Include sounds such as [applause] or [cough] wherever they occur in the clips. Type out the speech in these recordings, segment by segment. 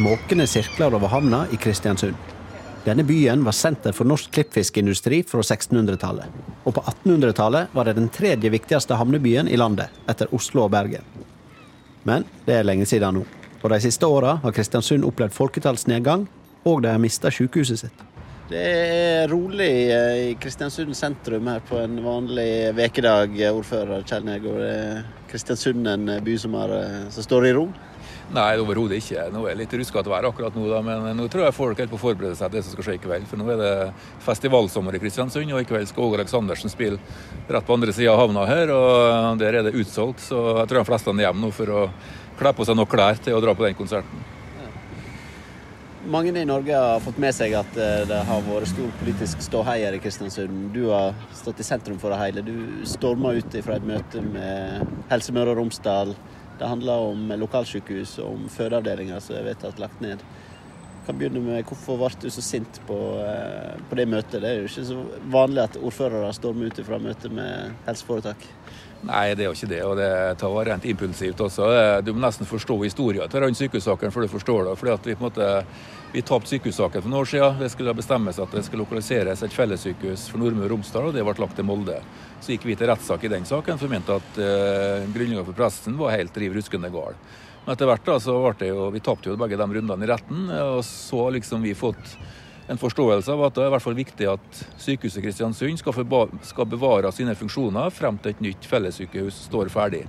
måkende sirkler over havna i Kristiansund. Denne byen var senter for norsk klippfiskindustri fra 1600-tallet. Og på 1800-tallet var det den tredje viktigste havnebyen i landet, etter Oslo og Bergen. Men det er lenge siden nå. Og de siste åra har Kristiansund opplevd folketallsnedgang, og de har mista sykehuset sitt. Det er rolig i Kristiansund sentrum her på en vanlig vekedag, ordfører Kjell Negård. Kristiansund en by som, er, som står i ro? Nei, overhodet ikke. Nå er det litt ruskete vær akkurat nå, da, men nå tror jeg folk helt på å forberede seg til det som skal skje i kveld. For nå er det festivalsommer i Kristiansund, og i kveld skal Åge Aleksandersen spille rett på andre sida av havna her. og Der er det utsolgt, så jeg tror de fleste er hjemme nå for å kle på seg nok klær til å dra på den konserten. Mange i Norge har fått med seg at eh, det har vært stor politisk ståhei her i Kristiansund. Du har stått i sentrum for det hele. Du storma ut fra et møte med Helse Møre og Romsdal. Det handler om lokalsykehus og om fødeavdelinger som er vedtatt lagt ned. Jeg Kan begynne med Hvorfor ble du så sint på, eh, på, det møtet? Det er jo ikke så vanlig at ordførere stormer ut fra møte med helseforetak. Nei, det er jo ikke det. Og det tar rent impulsivt også. Du må nesten forstå historien til den sykehussaken før du forstår det. fordi at Vi på en måte, vi tapte sykehussaken for noen år siden. Det skulle bestemmes at det skulle lokaliseres et fellessykehus for Nordmøre og Romsdal, og det ble lagt til Molde. Så gikk vi til rettssak i den saken, for vi mente at uh, grunnlaget for pressen var helt riv ruskende gal. Men etter hvert da, så ble det jo, vi tapte jo begge de rundene i retten, og så har liksom vi fått en forståelse av at det er i hvert fall viktig at sykehuset Kristiansund skal, skal bevare sine funksjoner frem til et nytt fellessykehus står ferdig.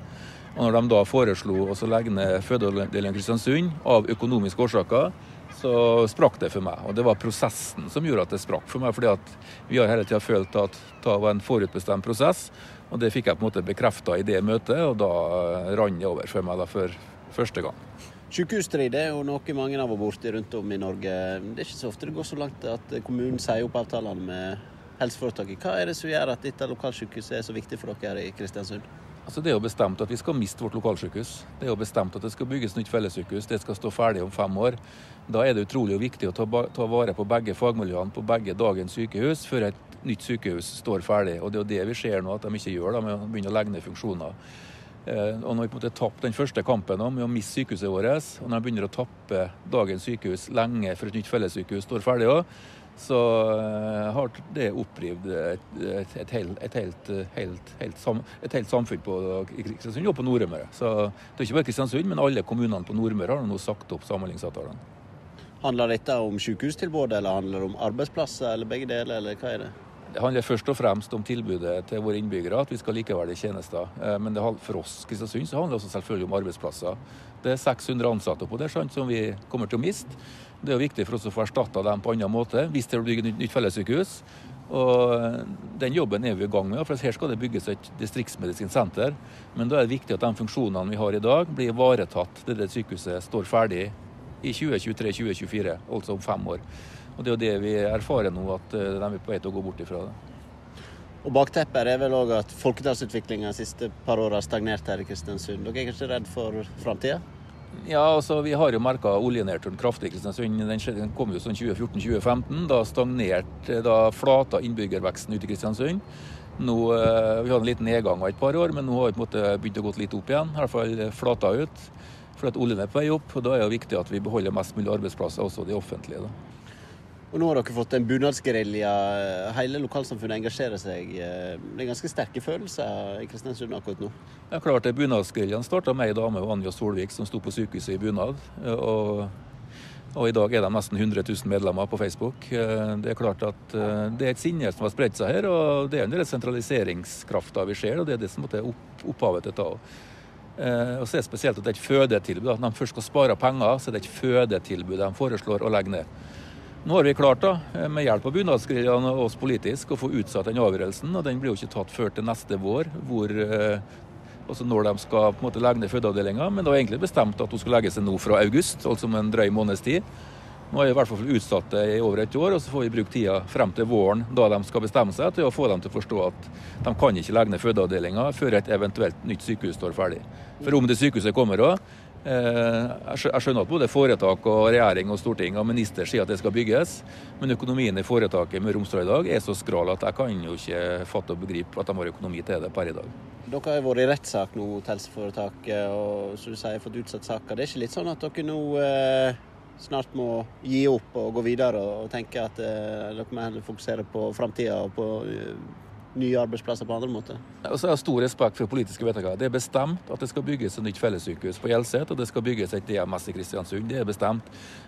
Og når de da foreslo å legge ned fødeavdelingen Kristiansund av økonomiske årsaker, så sprakk det for meg. Og det var prosessen som gjorde at det sprakk for meg. fordi vi har hele tida følt at det var en forutbestemt prosess. Og det fikk jeg på en måte bekrefta i det møtet, og da rant det over for meg for første gang. Sykehusstrid er jo noe mange har vært borti rundt om i Norge. Det er ikke så ofte det går så langt at kommunen sier opp avtalene med helseforetaket. Hva er det som gjør at dette lokalsykehuset er så viktig for dere her i Kristiansund? Altså Det er jo bestemt at vi skal miste vårt lokalsykehus. Det er jo bestemt at det skal bygges nytt fellessykehus. Det skal stå ferdig om fem år. Da er det utrolig viktig å ta vare på begge fagmiljøene på begge dagens sykehus før et nytt sykehus står ferdig. Og Det er jo det vi ser nå at de ikke gjør, da, med å begynne å legge ned funksjoner. Eh, og når vi på en måte tapte den første kampen med å miste sykehuset vårt, og når de begynner å tappe dagens sykehus lenge før et nytt fellessykehus står ferdig òg, så eh, har det opprivd et, et, et, helt, helt, helt, et, helt, samfunn på Kristiansund og på Nordmøre. Så det er ikke bare Kristiansund, men alle kommunene på Nordmøre har nå sagt opp samhandlingsavtalene. Handler dette om sykehustilbudet, eller handler det om arbeidsplasser, eller begge deler, eller hva er det? Det handler først og fremst om tilbudet til våre innbyggere, at vi skal likeverdige tjenester. Eh, men for oss Kristiansund så handler det også selvfølgelig om arbeidsplasser. Det er 600 ansatte på det sant, som vi kommer til å miste. Det er jo viktig for oss å få erstatta dem på annen måte hvis det blir et nytt fellessykehus. Og eh, Den jobben er vi i gang med. for Her skal det bygges et distriktsmedisinsk senter. Men da er det viktig at de funksjonene vi har i dag, blir ivaretatt til det sykehuset står ferdig i 2023-2024, altså om fem år. Og Det er jo det vi erfarer nå, at eh, de er på vei til å gå bort ifra det. Og Bakteppet er vel òg at folketallsutviklinga de siste par åra har stagnert her i Kristiansund. Dere er kanskje redd for framtida? Ja, altså vi har jo merka oljenedturen kraftig i Kristiansund. Den kom jo sånn 2014-2015. Da stagnerte, da flata innbyggerveksten ute i Kristiansund. Nå, eh, Vi hadde en liten nedgang av et par år, men nå har vi på en måte begynt å gå litt opp igjen. I hvert fall flata ut. For at oljen er på vei opp, og da er det viktig at vi beholder mest mulig arbeidsplasser, også de offentlige. da. Og Nå har dere fått en bunadsgerilja. Hele lokalsamfunnet engasjerer seg. Det er ganske sterke følelser i Kristiansund akkurat nå? Ja, klart det. Bunadsgeriljaen starta med ei dame, Anja Solvik, som sto på sykehuset i bunad. Og, og, i dag er de nesten 100 000 medlemmer på Facebook. Det er klart at eh, det er et sinne som har spredt seg her, og det er en del sentraliseringskrafta vi ser, og det er det som er opp, opphavet til det. Eh, og så er det spesielt at det er et fødetilbud. Når de først skal spare penger, så er det et fødetilbud de foreslår å legge ned. Nå har vi klart, da, med hjelp av bunadsgeriljaen og oss politisk, å få utsatt den avgjørelsen. og Den blir jo ikke tatt før til neste vår, hvor, eh, altså når de skal på en måte legge ned fødeavdelinga. Men det var egentlig bestemt at hun skulle legge seg nå fra august, altså om en drøy måneds tid. Nå har vi i hvert fall utsatt det i over et år, og så får vi bruke tida frem til våren, da de skal bestemme seg, til å få dem til å forstå at de kan ikke legge ned fødeavdelinga før et eventuelt nytt sykehus står ferdig. For om det sykehuset kommer òg, jeg skjønner at både foretak og regjering og storting og minister sier at det skal bygges, men økonomien i foretaket med Romsdal i dag er så skral at jeg kan jo ikke fatte og begripe at de har økonomi til det per i dag. Dere har vært i rettssak nå, helseforetaket, og som du sier, fått utsatt saka. Det er ikke litt sånn at dere nå eh, snart må gi opp og gå videre og tenke at eh, dere må heller fokusere på framtida og på eh, nye arbeidsplasser på andre måter? Og så har jeg stor respekt for politiske vedtak. Det er bestemt at det skal bygges et nytt fellessykehus på Hjelset, og det skal bygges et DMS i Kristiansund. Det er bestemt.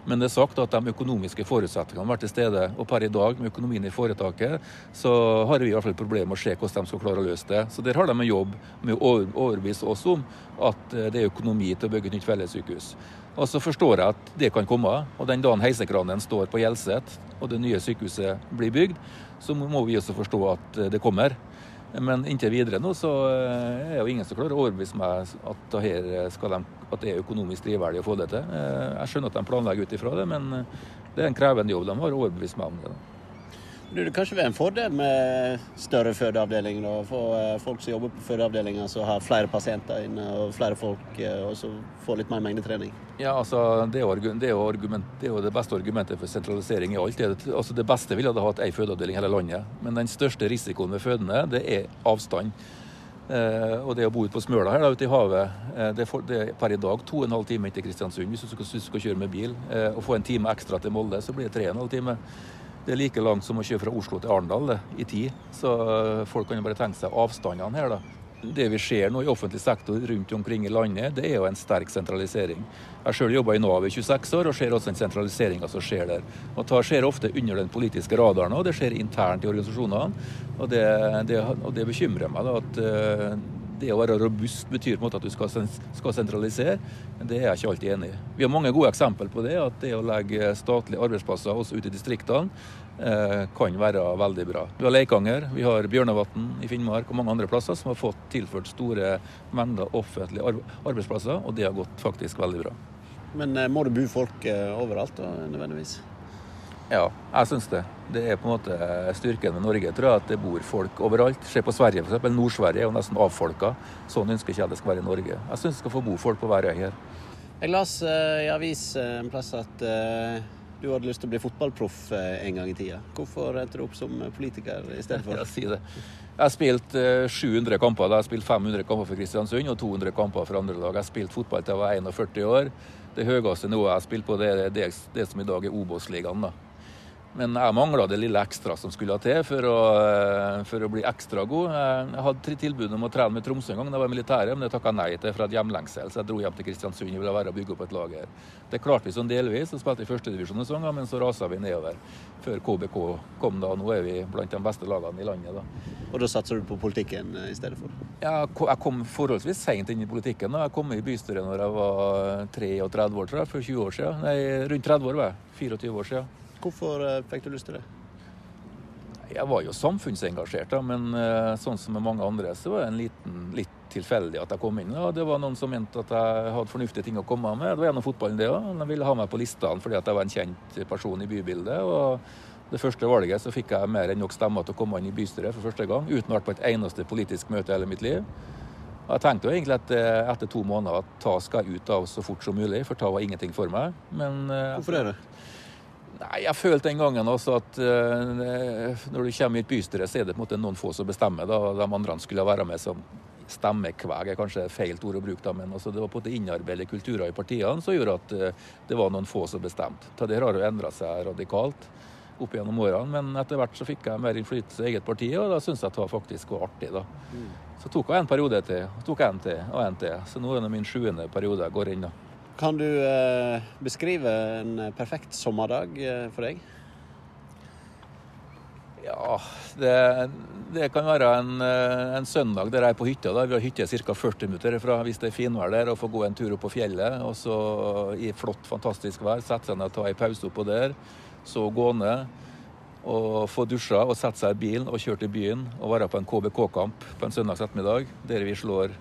Men det er sagt at de økonomiske forutsetningene har vært til stede. Og per i dag, med økonomien i foretaket, så har vi i hvert fall problemer med å se hvordan de skal klare å løse det. Så der har de en jobb med å overbevise oss om at eh, det er økonomi til å bygge et nytt fellessykehus. Og så forstår jeg at det kan komme. Og den dagen heisekranen står på Hjelset og det nye sykehuset blir bygd, så må vi også forstå at eh, det kommer. Men inntil videre nå så eh, er jo ingen som klarer å overbevise meg at, de, at det er økonomisk drivverdig å få det til. Eh, jeg skjønner at de planlegger ut ifra det, men det er en krevende jobb. De har å overbevise meg om det. Da. Det kanskje være en fordel med større fødeavdeling? Da, for folk som jobber på fødeavdelinger som har flere pasienter inne og flere folk, og så får litt mer mengdetrening? Ja, altså, det er, jo, det, er argument, det, er jo det beste argumentet for sentralisering i alt. Altså, det beste ville ha hatt ei fødeavdeling i hele landet. Men den største risikoen ved fødende, det er avstand. Eh, og det å bo ute på Smøla her da, ute i havet, eh, det, er for, det, er per i dag to og en halv time til Kristiansund hvis du skal, skal kjøre med bil. Eh, og få en time ekstra til Molde, så blir det tre og en halv time. Det er like langt som å kjøre fra Oslo til Arendal i tid. Så eh, folk kan jo bare tenke seg avstandene her, da. Det vi ser nå i offentlig sektor rundt omkring i landet, det er jo en sterk sentralisering. Jeg selv jobba i Nav i 26 år og ser også den sentraliseringa som skjer der. Og Det skjer ofte under den politiske radaren, og det skjer internt i organisasjonene. Og det, det, og det bekymrer meg da, at uh, det å være robust betyr på en måte at du skal, skal sentralisere. Men det er jeg ikke alltid enig i. Vi har mange gode eksempler på det, at det å legge statlige arbeidsplasser også ute i distriktene eh, kan være veldig bra. Vi har Leikanger, vi har Bjørnevatn i Finnmark og mange andre plasser som har fått tilført store mengder offentlige arbeidsplasser, og det har gått faktisk veldig bra. Men eh, må det bo folk eh, overalt da, nødvendigvis? Ja, jeg syns det. Det er på en måte styrken med Norge, tror jeg, at det bor folk overalt. Se på Sverige, f.eks. Nord-Sverige er jo nesten avfolka. Sånn ønsker ikke jeg det skal være i Norge. Jeg syns det skal få bo folk på hver øy her. Jeg leste uh, i avis en plass at uh, du hadde lyst til å bli fotballproff en gang i tida. Hvorfor endte du opp som politiker i stedet for? [laughs] Ja, si det. Jeg har spilt 700 kamper. Da. Jeg har spilt 500 kamper for Kristiansund og 200 kamper for andre lag. Jeg har spilt fotball til jeg var 41 år. Det høyeste nivået jeg har spilt på, det er det, det som i dag er Obos-ligaen. Men jeg mangla det lille ekstra som skulle til for å, eh, for å, bli ekstra god. Jeg hadde tilbud om å trene med Tromsø en gang da jeg var i militæret, men det takka nei til fra et hjemlengsel. Så jeg dro hjem til Kristiansund og ville være og bygge opp et lag her. Det klarte vi sånn delvis, og spilte i førstedivisjon en sesong, men så rasa vi nedover før KBK kom da. Nå er vi blant de beste lagene i landet. da. Og da satser du på politikken eh, i stedet for? Ja, jeg kom forholdsvis seint inn i politikken. da. Jeg kom i bystyret når jeg var 33 år, tror jeg, for 20 år siden. Nei, rundt 30 år var jeg. 24 år siden. Hvorfor eh, fikk du lyst til det? Jeg var jo samfunnsengasjert, da, men eh, sånn som med mange andre, så var det en liten, litt tilfeldig at jeg kom inn. Ja, det var noen som mente at jeg hadde fornuftige ting å komme med. Det var gjennom fotballen, det òg. De ville ha meg på listene fordi jeg var en kjent person i bybildet. og det første valget så fikk jeg mer enn nok stemmer til å komme inn i bystyret for første gang, uten å ha vært på et eneste politisk møte i hele mitt liv. Jeg tenkte jo egentlig at eh, etter to måneder at ta skal jeg ut av så fort som mulig, for ta var ingenting for meg. Men Hvorfor er det? Nei, Jeg følte den gangen også at uh, når du kommer i et bystyre, så er det på en måte noen få som bestemmer. da, De andre skulle være med som stemmekveg, er kanskje feil ord å bruke, da, men altså, det var på en måte innarbeidede kulturer i partiene som gjorde at uh, det var noen få som bestemte. Det har jo endra seg radikalt opp gjennom årene, men etter hvert så fikk jeg mer innflytelse i eget parti, og da syntes jeg det var faktisk var artig. da. Mm. Så tok jeg en periode til, tok en til og en til. Så nå er det min sjuende periode jeg går inn. da. Kan du eh, beskrive en perfekt sommerdag eh, for deg? Ja, det, det kan være en, eh, en, søndag der jeg er på hytta. Da. Vi har hytte ca. 40 minutter herfra hvis det er finvær der, og får gå en tur opp på fjellet. Og så i flott, fantastisk vær sette seg ned og ta en pause oppå der. Så gå ned og få dusja og sette seg i bilen og kjøre til byen og være på en KBK-kamp på en søndags ettermiddag der vi slår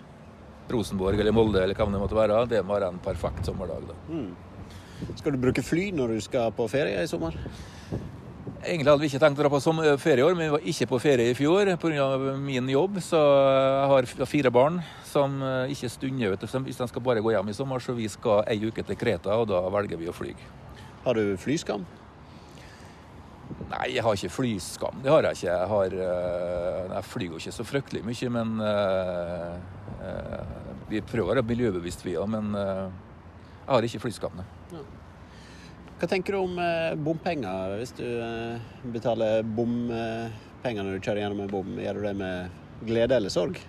Rosenborg eller Molde eller hva det måtte være, det må være en perfekt sommerdag. da. Mm. Skal du bruke fly når du skal på ferie i sommer? Egentlig hadde vi ikke tenkt å dra på ferie i år, men vi var ikke på ferie i fjor pga. min jobb. Så jeg har fire barn som eh, ikke stunder ut hvis de skal bare gå hjem i sommer. Så vi skal ei uke til Kreta, og da velger vi å fly. Har du flyskam? Nei, jeg har ikke flyskam. Det har jeg ikke. Jeg, har, eh, jeg flyr jo ikke så fryktelig mye, men uh, uh, vi prøver å være miljøbevisst, vi òg. Men jeg har ikke flyskam. Ja. Hva tenker du om eh, bompenger? Hvis du eh, betaler bompenger når du kjører gjennom en bom, gjør du det med glede eller sorg?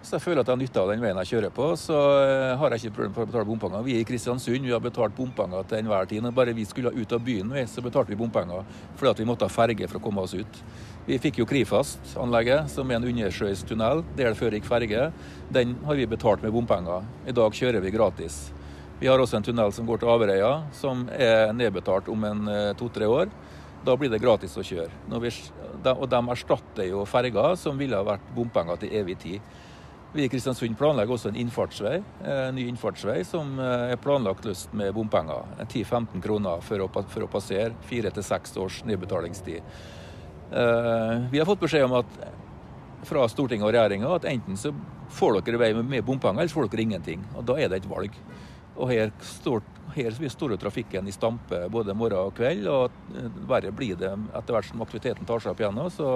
Så jeg føler at jeg har nytte av den veien jeg kjører på, så eh, har jeg ikke problem for å betale bompenger. Vi er i Kristiansund, vi har betalt bompenger til enhver tid. Når bare vi skulle ut av byen, så betalte vi bompenger fordi at vi måtte ha ferge for å komme oss ut. Vi fikk jo Krifast-anlegget, som er en undersjøisk tunnel der det før gikk ferge. Den har vi betalt med bompenger. I dag kjører vi gratis. Vi har også en tunnel som går til Averøya, som er nedbetalt om en eh, to-tre år. Da blir det gratis å kjøre. Vi, og de erstatter jo ferger som ville ha vært bompenger til evig tid. Vi i Kristiansund planlegger også en innfartsvei, en eh, ny innfartsvei som eh, er planlagt løst med bompenger. 10-15 kroner for å, for å passere. Fire til seks års nedbetalingstid. Eh, vi har fått beskjed om at fra Stortinget og regjeringa at enten så får dere vei med bompenger, eller så får dere ingenting. Og Da er det et valg. Og her står, her står trafikken i stampe både morgen og kveld, og verre blir det etter hvert som aktiviteten tar seg opp igjen. Så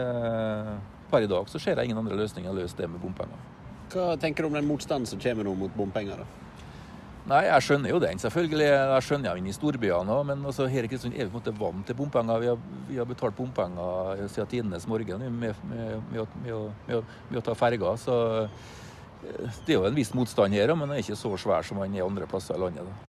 eh, Per i dag så ser jeg ingen andre løsninger enn å løse det med bompenger. Hva tenker du om den motstanden som kommer nå mot bompenger? da? Nei, Jeg skjønner jo den, selvfølgelig. Jeg skjønner jo inn i storbyene òg. Men altså, her i Kristiansund er vi på en måte vant til bompenger. Vi har, vi har betalt bompenger siden tidenes morgen med, med, med, med å ta ferger. Så eh, det er jo en viss motstand her, men den er ikke så svær som den er andre plasser i landet. Da.